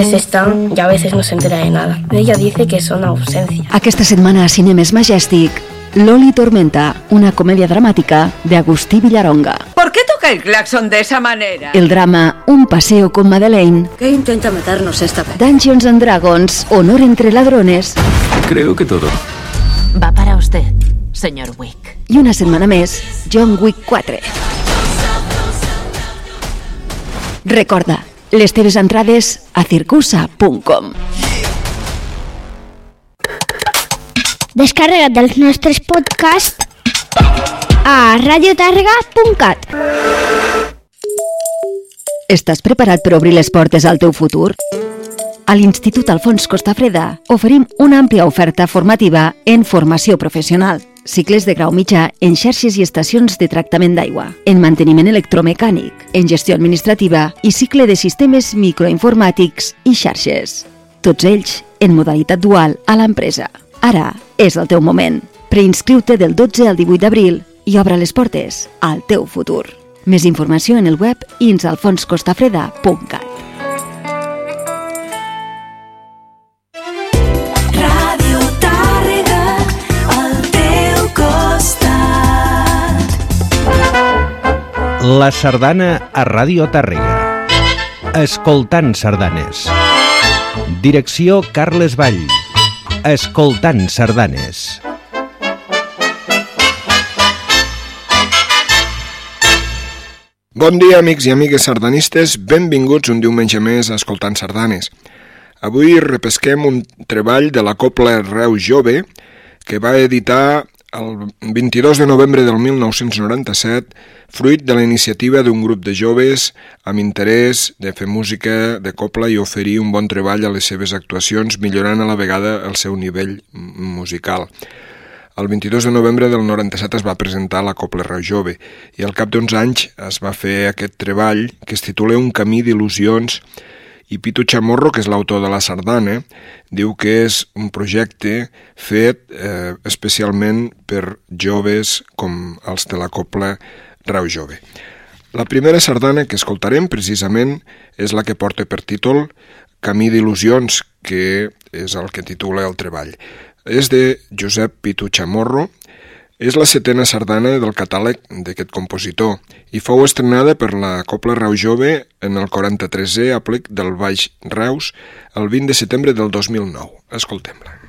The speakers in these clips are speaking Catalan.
veces está y a veces no se entera de nada. Ella dice que son ausencias. Aquesta setmana a Cinemes Majestic, Loli Tormenta, una comèdia dramàtica de Agustí Villaronga. ¿Por qué toca el claxon de esa manera? El drama Un paseo con Madeleine, ¿Qué intenta matarnos esta vez? Dungeons and Dragons, Honor entre ladrones Creo que todo. Va para usted, señor Wick. i una setmana més, John Wick 4. Recorda, les teves entrades a circusa.com. Descarrega't dels nostres podcasts a radiotàrrega.cat. Estàs preparat per obrir les portes al teu futur? A l'Institut Alfons Costafreda oferim una àmplia oferta formativa en formació professional, cicles de grau mitjà en xarxes i estacions de tractament d'aigua, en manteniment electromecànic, en gestió administrativa i cicle de sistemes microinformàtics i xarxes. Tots ells en modalitat dual a l'empresa. Ara és el teu moment. Preinscriu-te del 12 al 18 d'abril i obre les portes al teu futur. Més informació en el web insalfonscostafreda.cat. La sardana a Ràdio Tàrrega. Escoltant sardanes. Direcció Carles Vall. Escoltant sardanes. Bon dia, amics i amigues sardanistes. Benvinguts un diumenge més a Escoltant Sardanes. Avui repesquem un treball de la Copla Reu Jove que va editar el 22 de novembre del 1997 fruit de la iniciativa d'un grup de joves amb interès de fer música de copla i oferir un bon treball a les seves actuacions millorant a la vegada el seu nivell musical. El 22 de novembre del 97 es va presentar la Copla Reu Jove i al cap d'uns anys es va fer aquest treball que es titula Un camí d'il·lusions i Pitu Chamorro, que és l'autor de la sardana, diu que és un projecte fet eh, especialment per joves com els de la Copla Reu Jove. La primera sardana que escoltarem precisament és la que porta per títol Camí d'il·lusions, que és el que titula el treball. És de Josep Pitu Chamorro, és la setena sardana del catàleg d'aquest compositor i fou estrenada per la Copla Reu Jove en el 43è aplic del Baix Reus el 20 de setembre del 2009. Escoltem-la.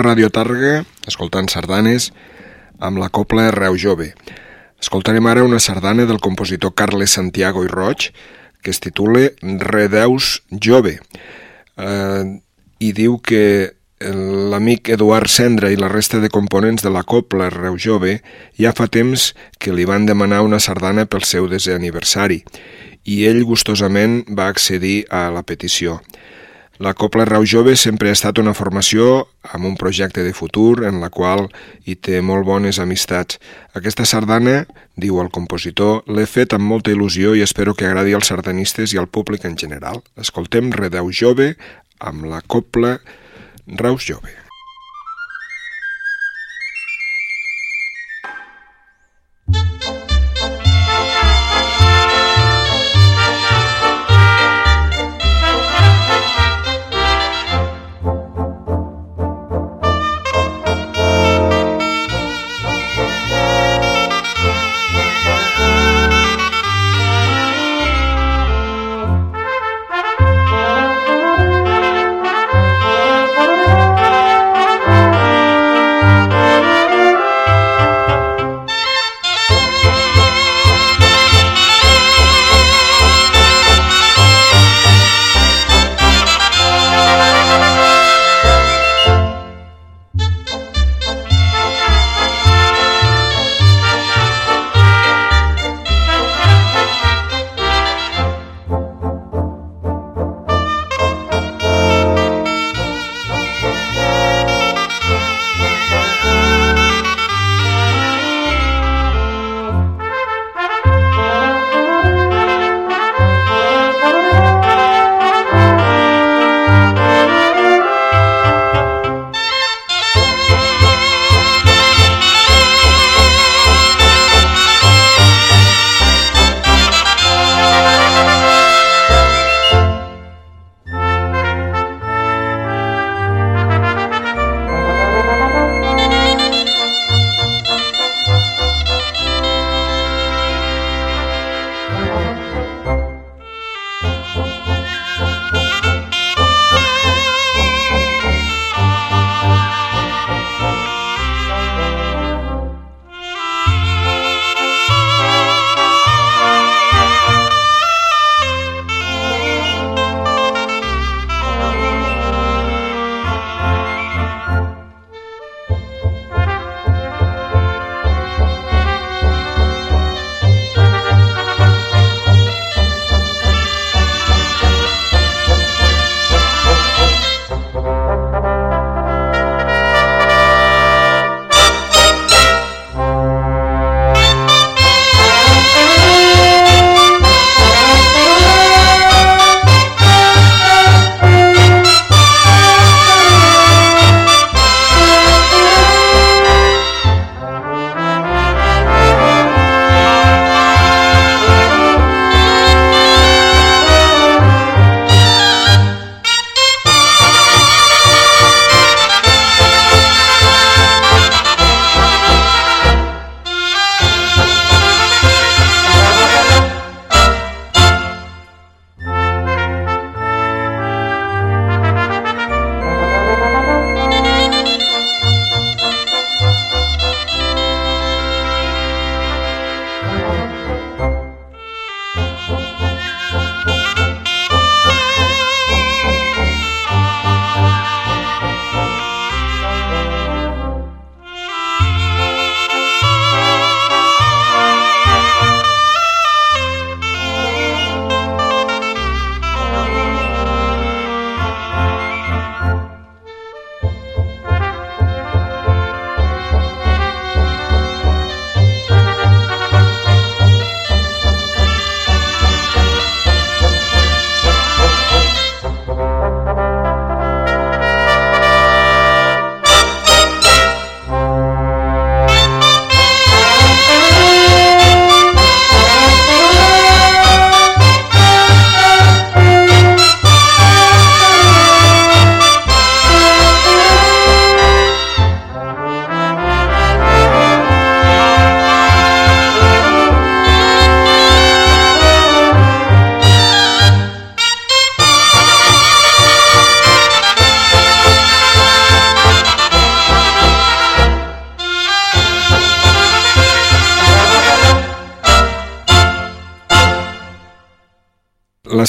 Radio Targa, escoltant sardanes, amb la copla Reu Jove. Escoltarem ara una sardana del compositor Carles Santiago i Roig, que es titula Redeus Jove, eh, i diu que l'amic Eduard Cendra i la resta de components de la Copla Reu Jove ja fa temps que li van demanar una sardana pel seu desè aniversari i ell gustosament va accedir a la petició. La Copla Rau Jove sempre ha estat una formació amb un projecte de futur en la qual hi té molt bones amistats. Aquesta sardana, diu el compositor, l'he fet amb molta il·lusió i espero que agradi als sardanistes i al públic en general. Escoltem Redeu Jove amb la Copla Raus Jove.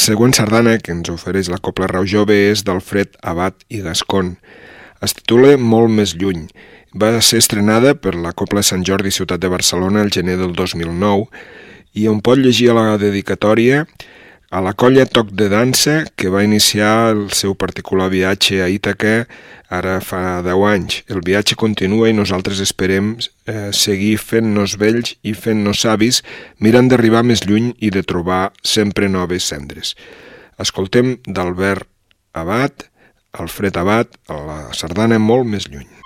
Següent sardana que ens ofereix la Copla Rau Jove és d'Alfred Abat i Gascon. Es titula Molt més lluny. Va ser estrenada per la Copla Sant Jordi Ciutat de Barcelona el gener del 2009 i on pot llegir a la dedicatòria a la colla Toc de Dansa que va iniciar el seu particular viatge a Ítaca ara fa 10 anys. El viatge continua i nosaltres esperem eh, seguir fent-nos vells i fent-nos savis mirant d'arribar més lluny i de trobar sempre noves cendres. Escoltem d'Albert Abat, Alfred Abat, la sardana molt més lluny.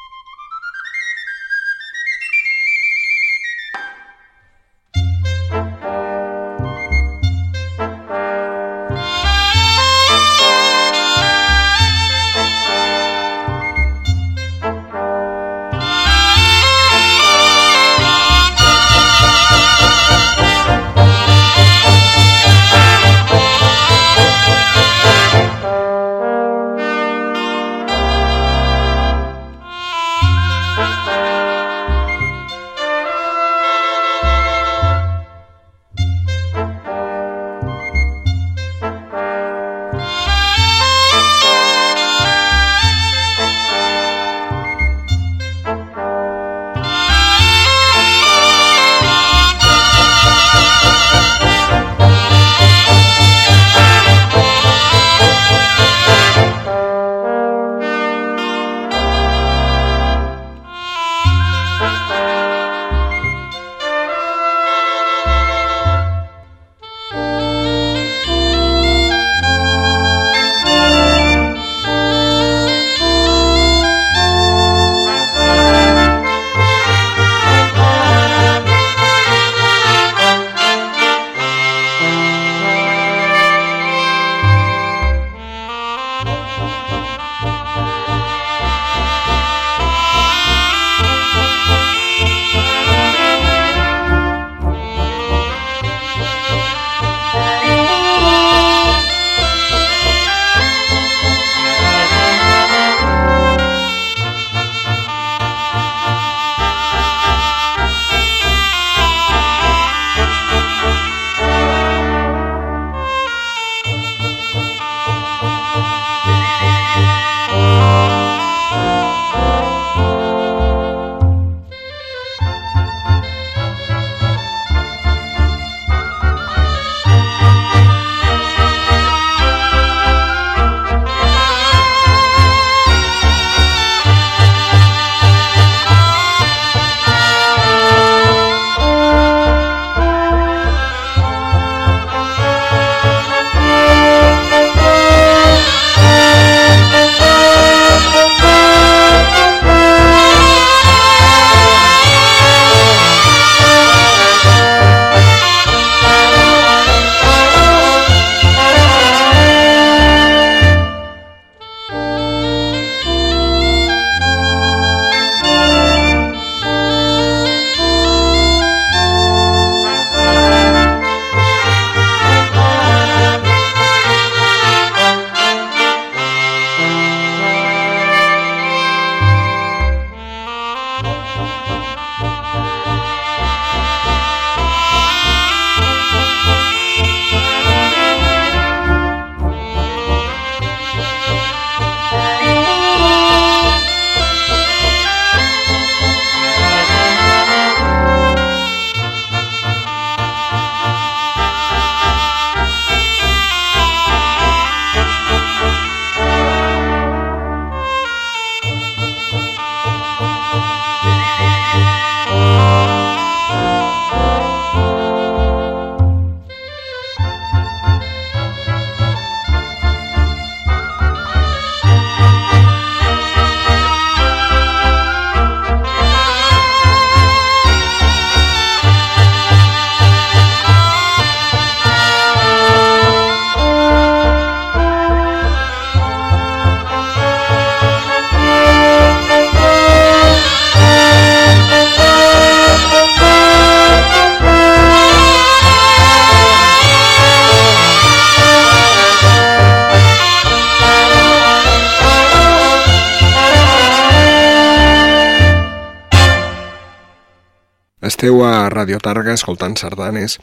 A Radio Targa escoltant sardanes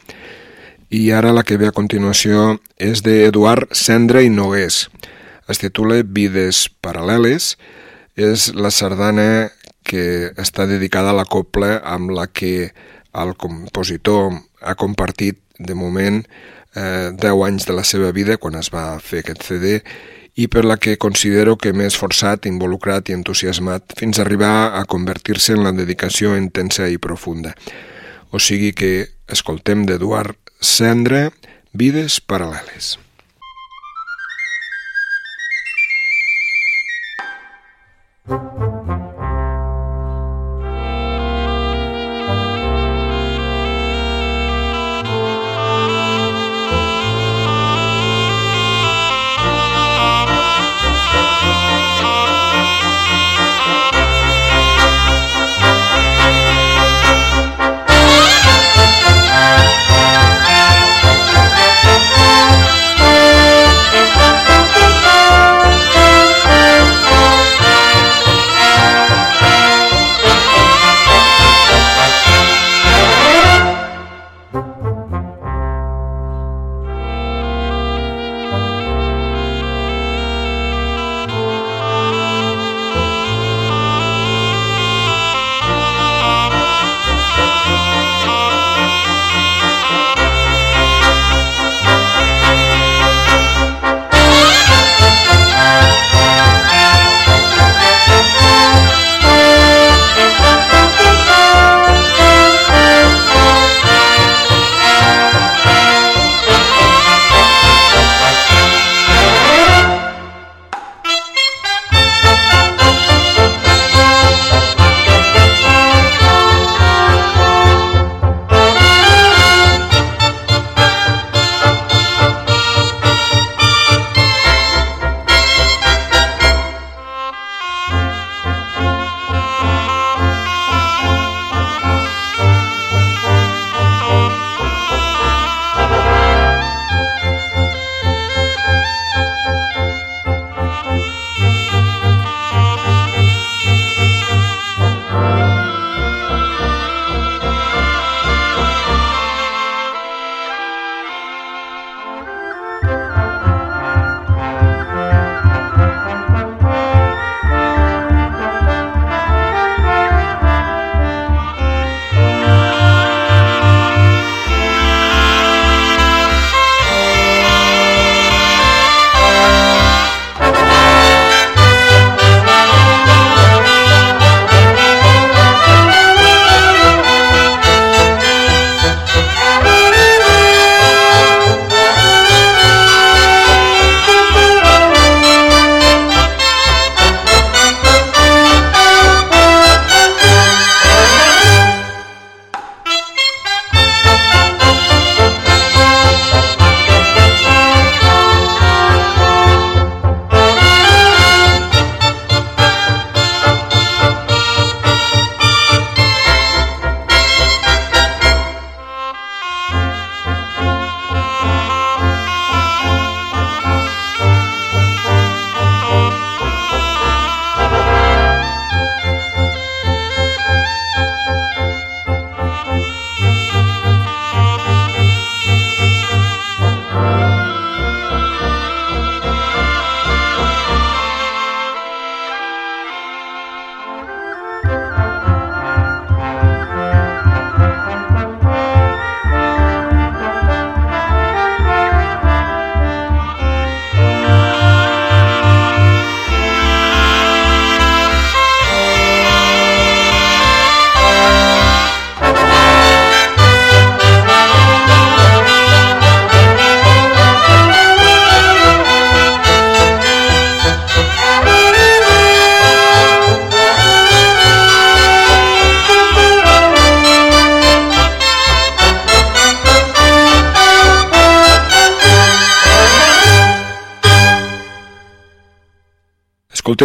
i ara la que ve a continuació és d'Eduard Cendra i Nogués. Es titula Vides paral·leles, és la sardana que està dedicada a la copla amb la que el compositor ha compartit de moment eh, 10 anys de la seva vida quan es va fer aquest CD i per la que considero que m'he esforçat, involucrat i entusiasmat fins a arribar a convertir-se en la dedicació intensa i profunda. O sigui que escoltem d'Eduard Cendre, Vides paral·leles.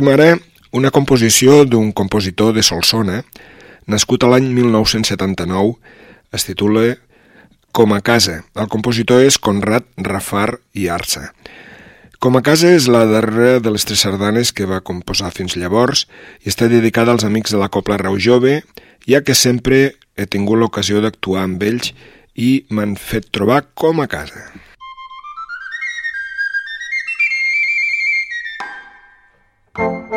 Ara una composició d'un compositor de Solsona, nascut a l'any 1979, es titula Com a casa. El compositor és Conrad Rafar i Arsa. Com a casa és la darrera de les tres sardanes que va composar fins llavors i està dedicada als amics de la Copla Rau Jove, ja que sempre he tingut l'ocasió d'actuar amb ells i m'han fet trobar com a casa. La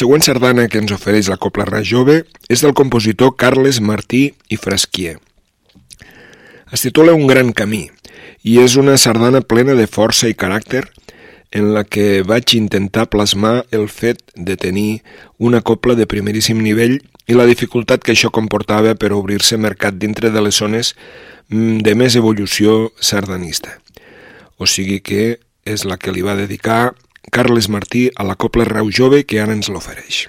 següent sardana que ens ofereix la Copla Ra Jove és del compositor Carles Martí i Fresquier. Es titula Un gran camí i és una sardana plena de força i caràcter en la que vaig intentar plasmar el fet de tenir una copla de primeríssim nivell i la dificultat que això comportava per obrir-se mercat dintre de les zones mm, de més evolució sardanista. O sigui que és la que li va dedicar Carles Martí a la Copla Rau Jove que ara ens l'ofereix.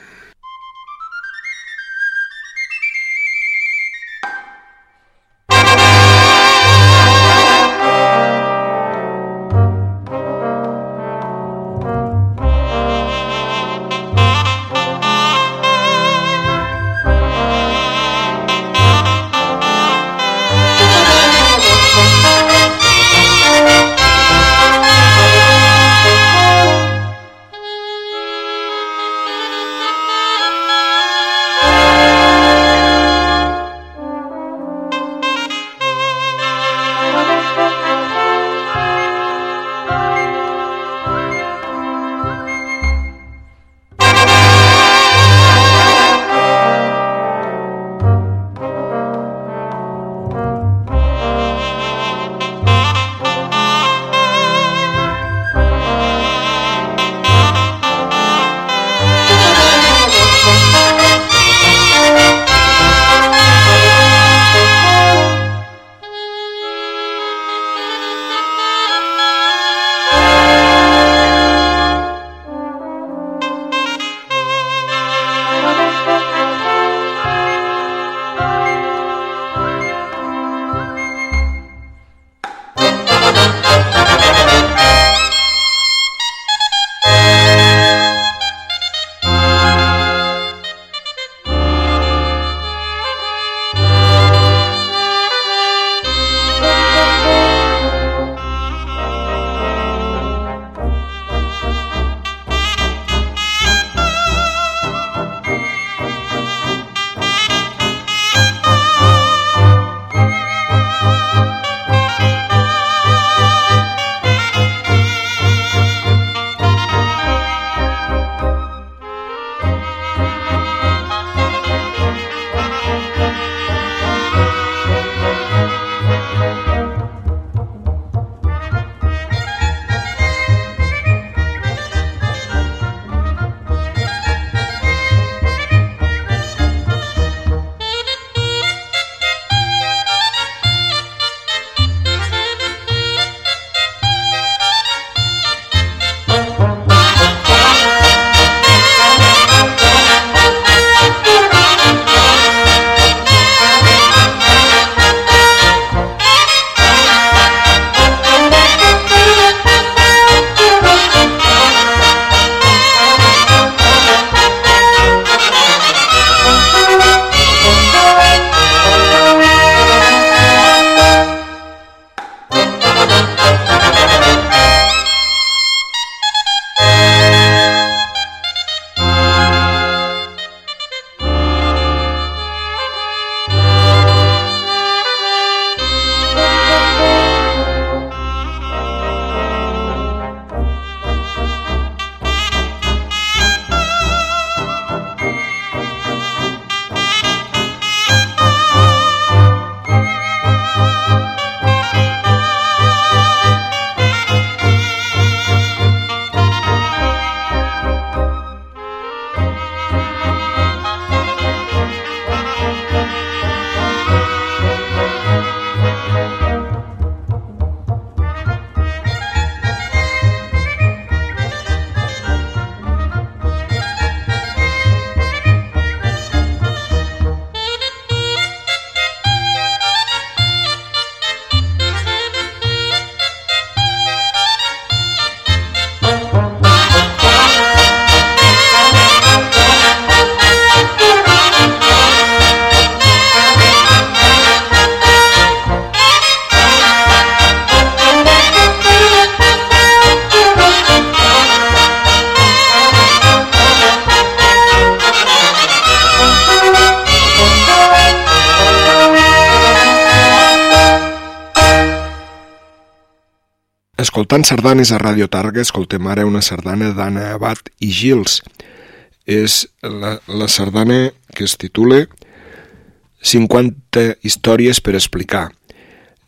Escoltant sardanes a Radio Targa, escoltem ara una sardana d'Anna Abad i Gils. És la, la sardana que es titula 50 històries per explicar.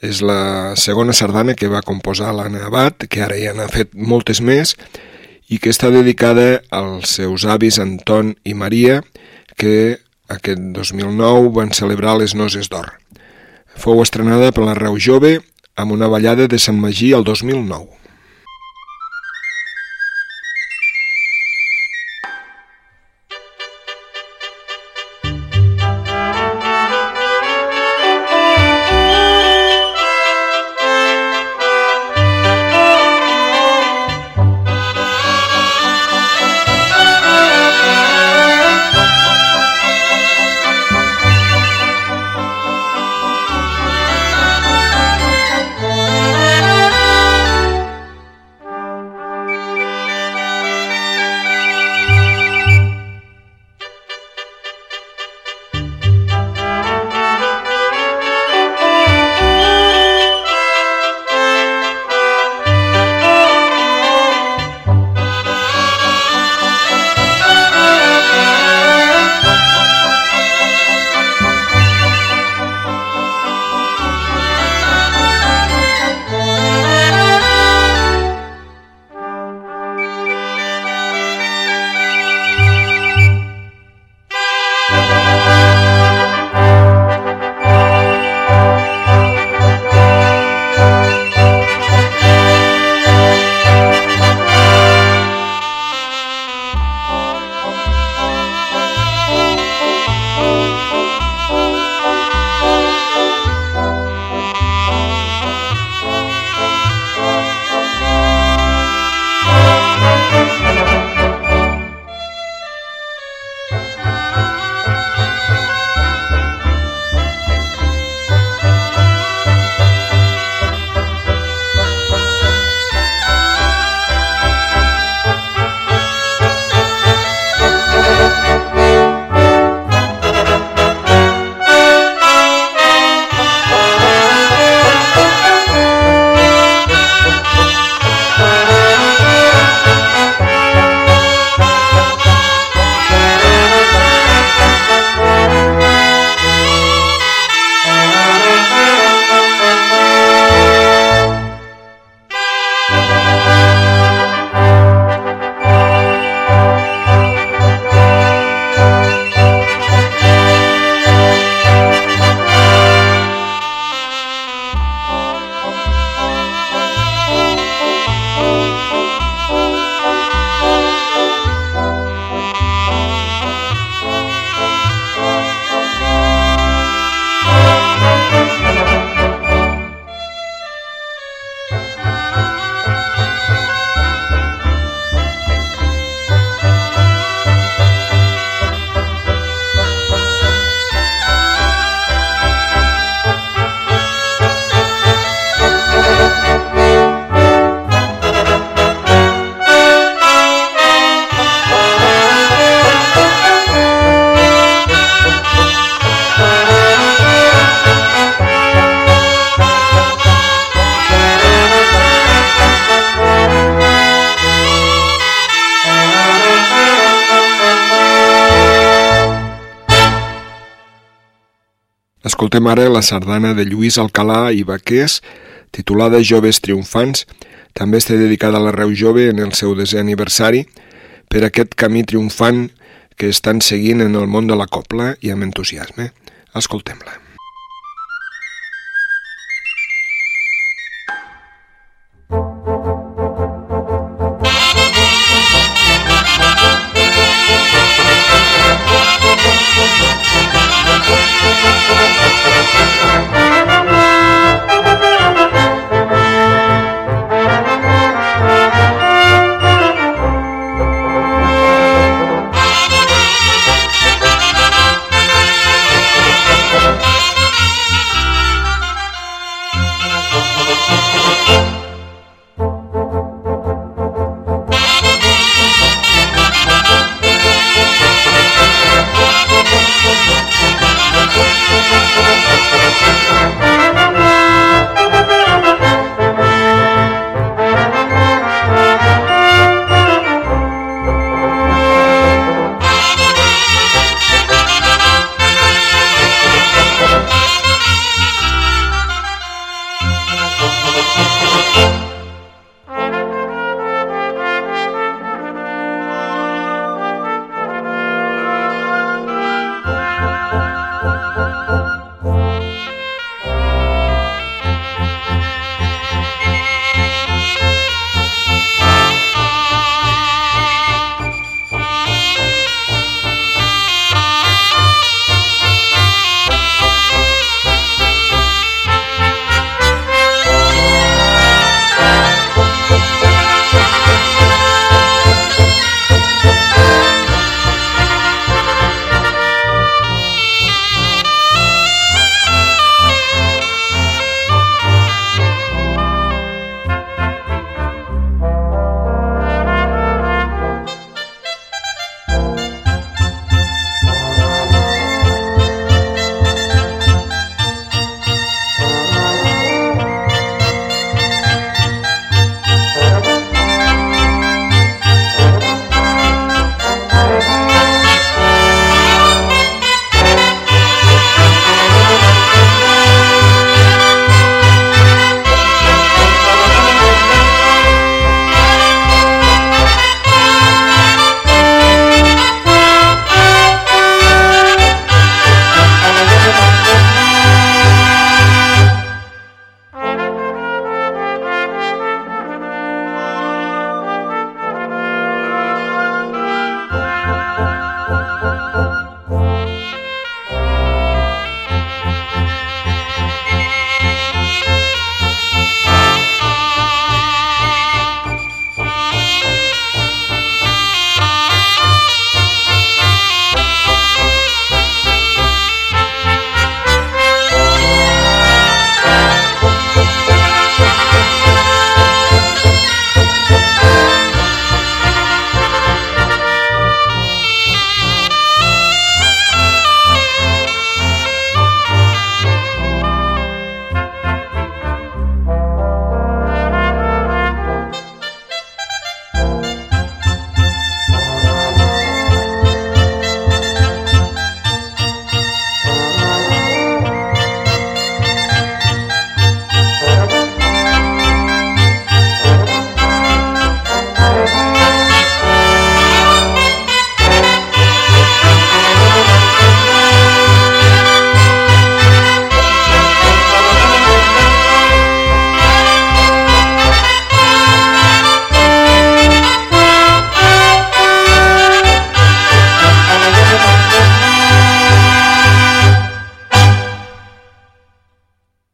És la segona sardana que va composar l'Anna Abad, que ara ja n'ha fet moltes més, i que està dedicada als seus avis Anton i Maria, que aquest 2009 van celebrar les Noses d'Or. Fou estrenada per la Reu Jove amb una ballada de Sant Magí el 2009. Escoltem ara la sardana de Lluís Alcalà i Baqués, titulada Joves Triomfants, també està dedicada a la Reu Jove en el seu desè aniversari, per aquest camí triomfant que estan seguint en el món de la copla i amb entusiasme. Escoltem-la.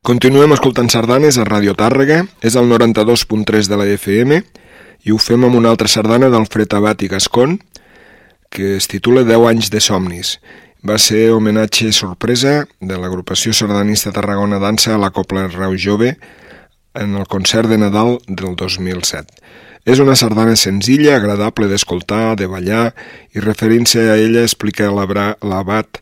Continuem escoltant sardanes a Radio Tàrrega, és el 92.3 de la FM, i ho fem amb una altra sardana d'Alfred Abat i Gascon, que es titula 10 anys de somnis. Va ser homenatge sorpresa de l'agrupació sardanista Tarragona Dansa a la Copla Rau Jove en el concert de Nadal del 2007. És una sardana senzilla, agradable d'escoltar, de ballar, i referint-se a ella explica l'abat,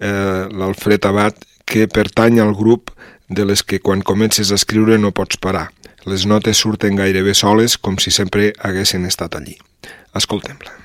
eh, l'Alfred Abat, que pertany al grup de les que quan comences a escriure no pots parar. Les notes surten gairebé soles com si sempre haguessin estat allí. Escoltem-la.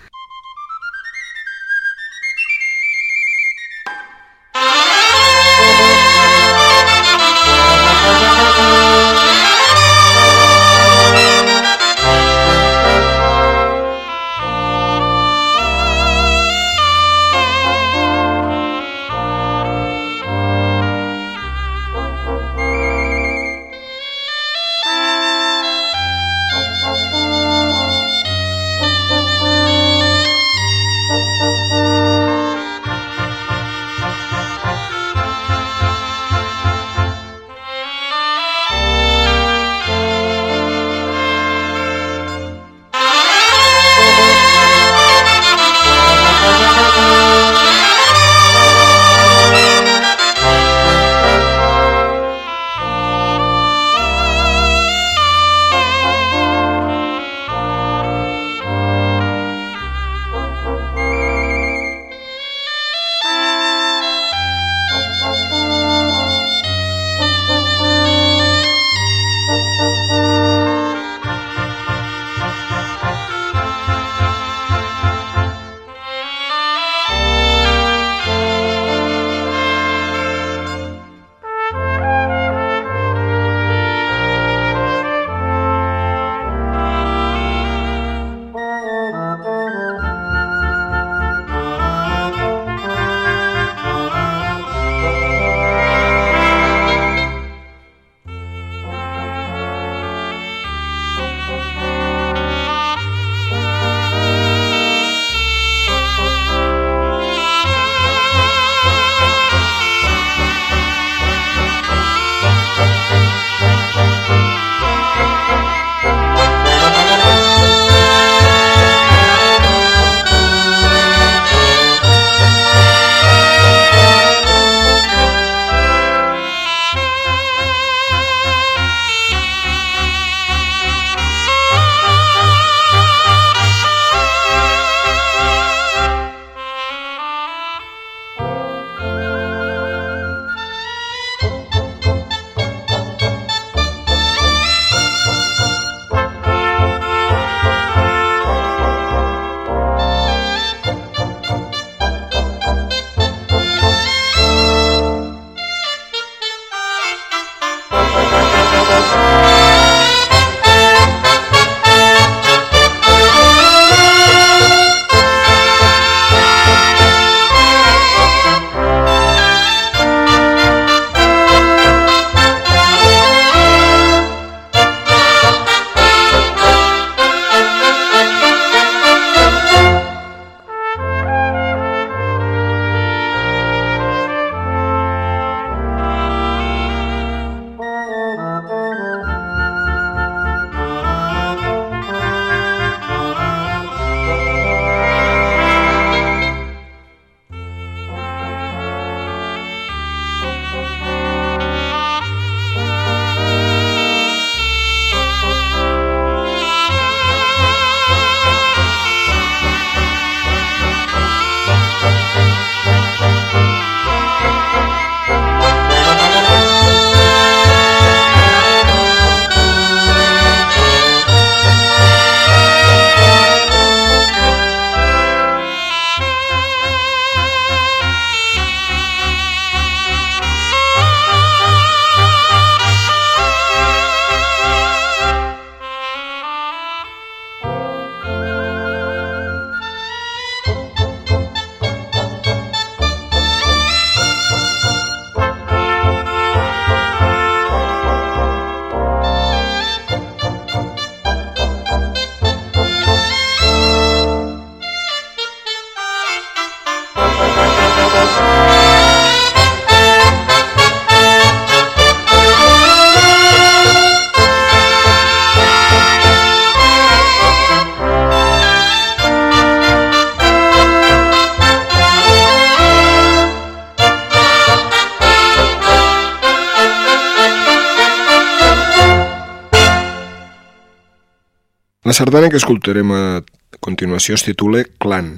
Sardana que escoltarem a continuació es titula Clan.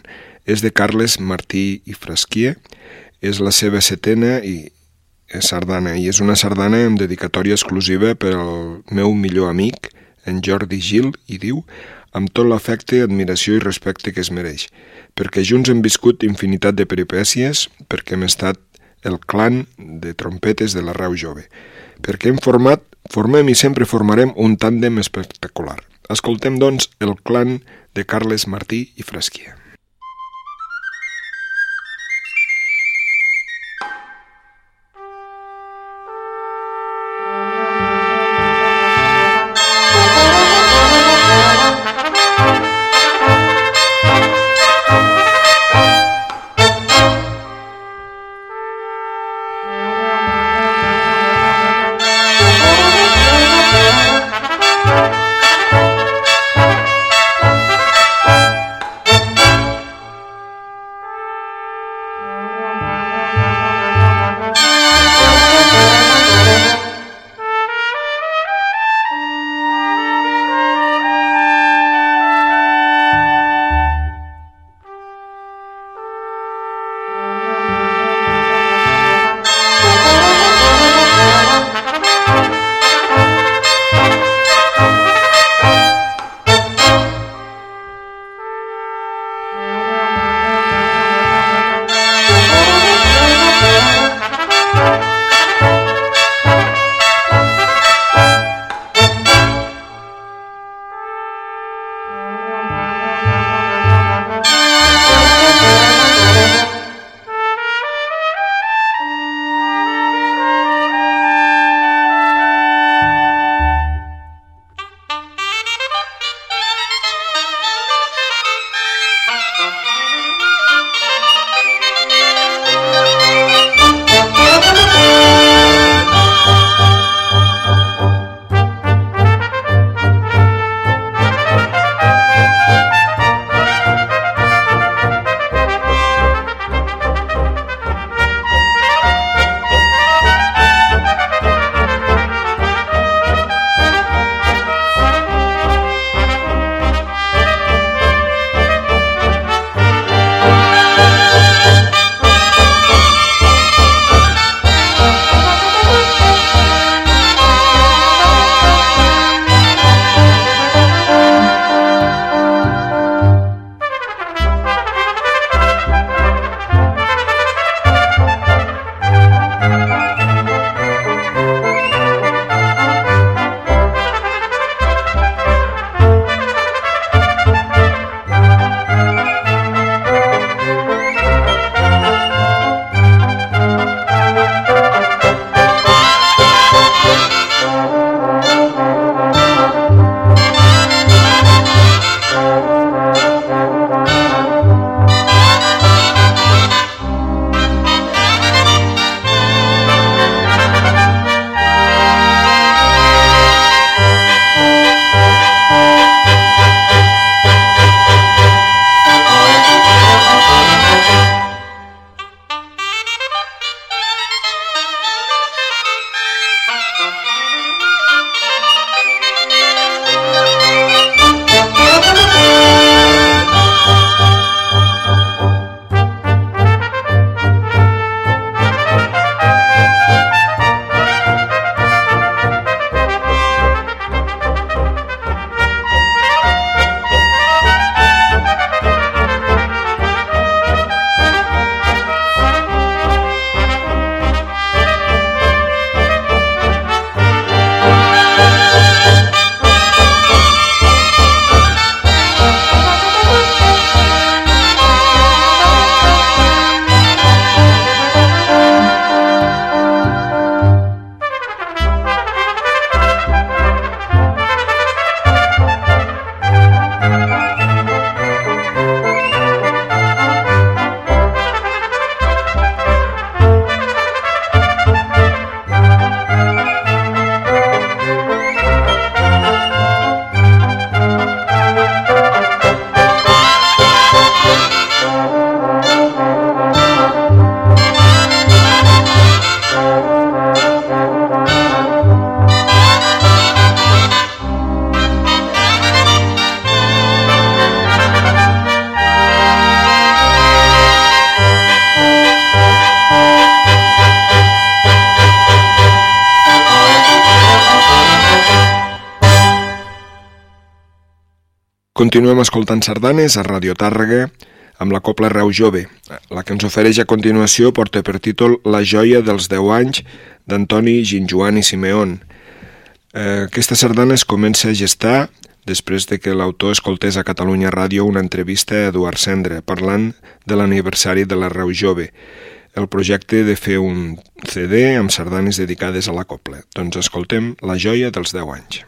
És de Carles Martí i Frasquier. És la seva setena i sardana i és una sardana amb dedicatòria exclusiva per al meu millor amic, en Jordi Gil, i diu amb tot l'afecte, admiració i respecte que es mereix, perquè junts hem viscut infinitat de peripècies, perquè hem estat el clan de trompetes de la Rau Jove, perquè hem format, formem i sempre formarem un tàndem espectacular. Escoltem, doncs, el clan de Carles Martí i Fresquia. Continuem escoltant sardanes a Radio Tàrrega amb la Copla Reu Jove. La que ens ofereix a continuació porta per títol La joia dels 10 anys d'Antoni Ginjoan i Simeón. Eh, aquesta sardana es comença a gestar després de que l'autor escoltés a Catalunya Ràdio una entrevista a Eduard Cendra parlant de l'aniversari de la Reu Jove el projecte de fer un CD amb sardanes dedicades a la copla. Doncs escoltem La joia dels 10 anys.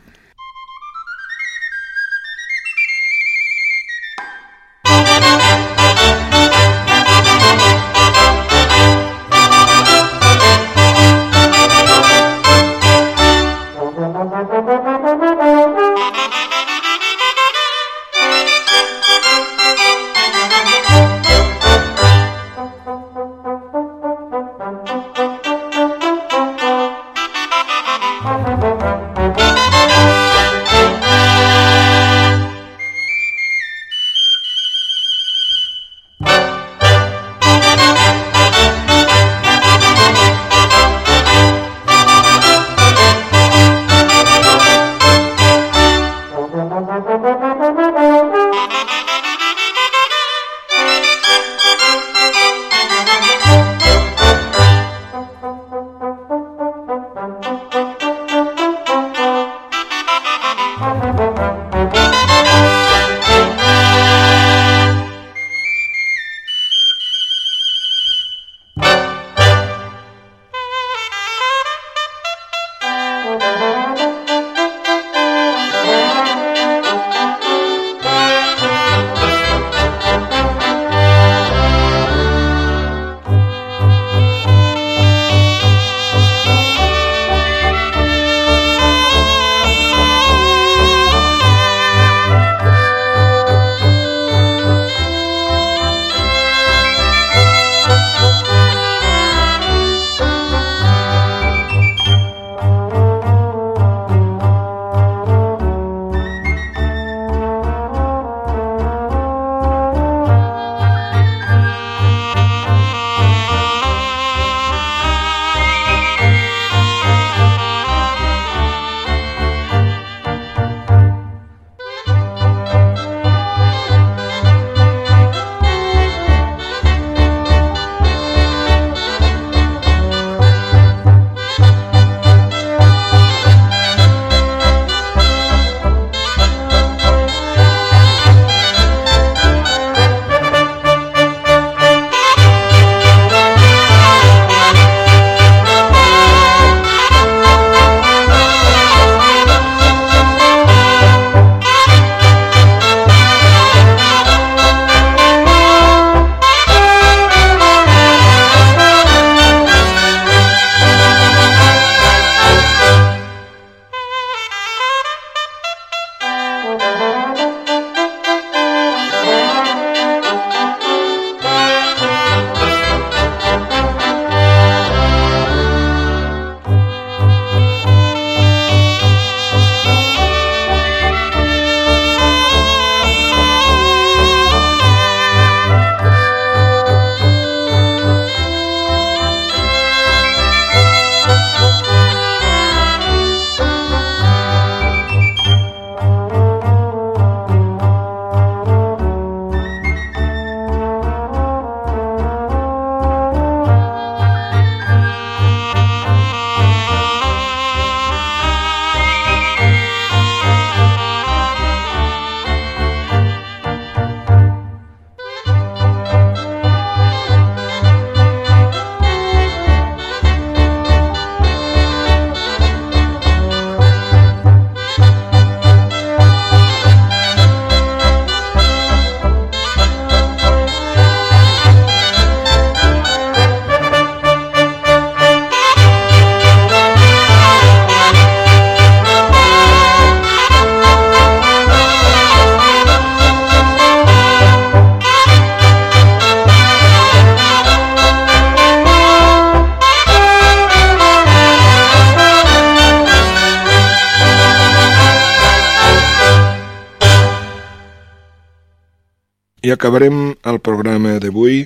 I acabarem el programa d'avui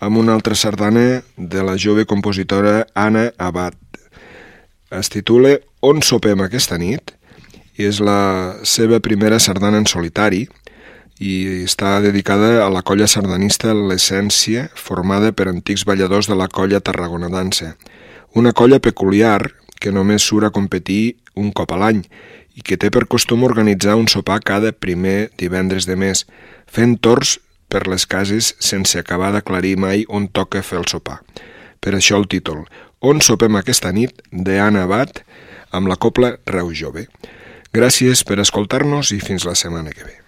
amb una altra sardana de la jove compositora Anna Abad. Es titula On sopem aquesta nit i és la seva primera sardana en solitari i està dedicada a la colla sardanista L'Essència, formada per antics balladors de la colla Tarragona Dansa. Una colla peculiar que només surt a competir un cop a l'any i que té per costum organitzar un sopar cada primer divendres de mes, fent torns per les cases sense acabar d'aclarir mai on toca fer el sopar. Per això el títol, On sopem aquesta nit, d'Anna Abad, amb la copla Reu Jove. Gràcies per escoltar-nos i fins la setmana que ve.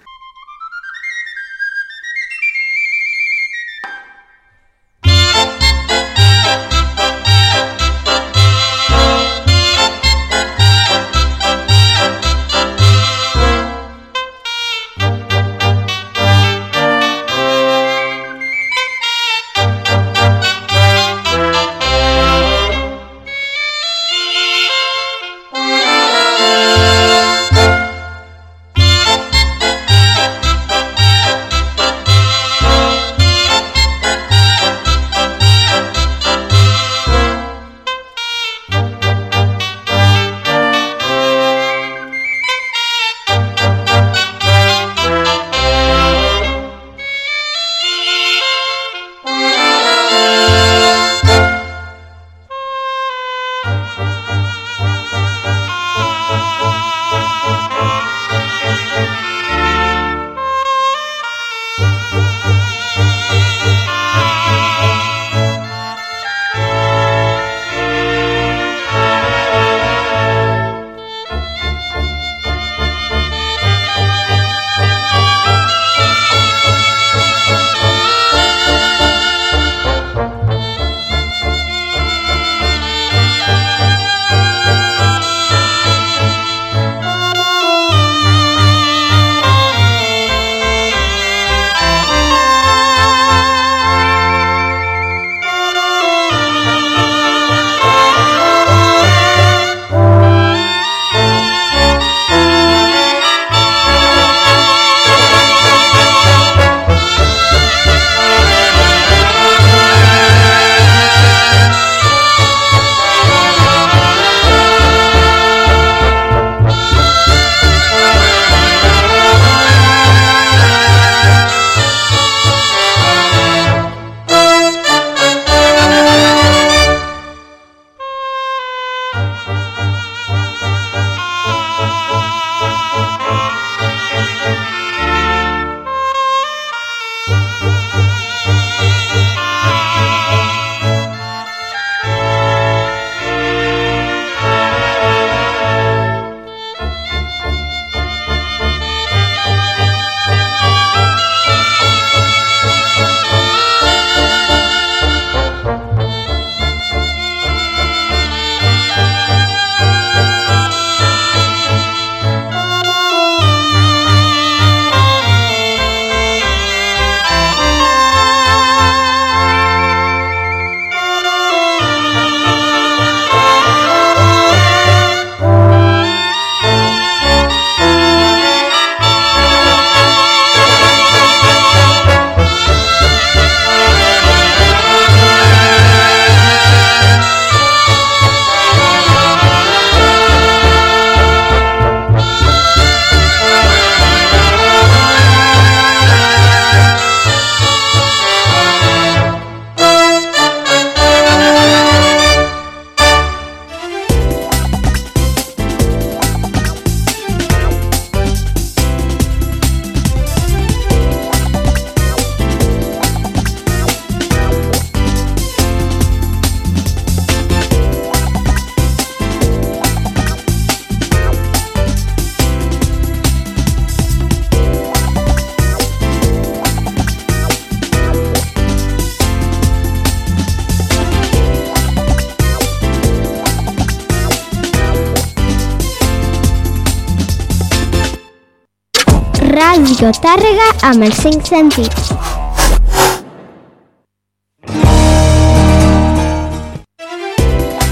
Ràdio Tàrrega amb els cinc sentits.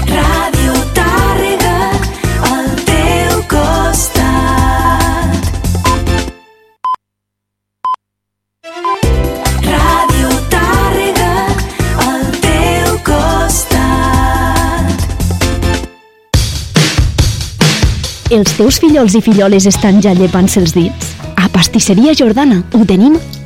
Ràdio Tàrrega, al teu costat. Ràdio Tàrrega, al teu costat. Els teus fillols i filloles estan ja llepant-se els dits? Pastisseria Jordana. Ho tenim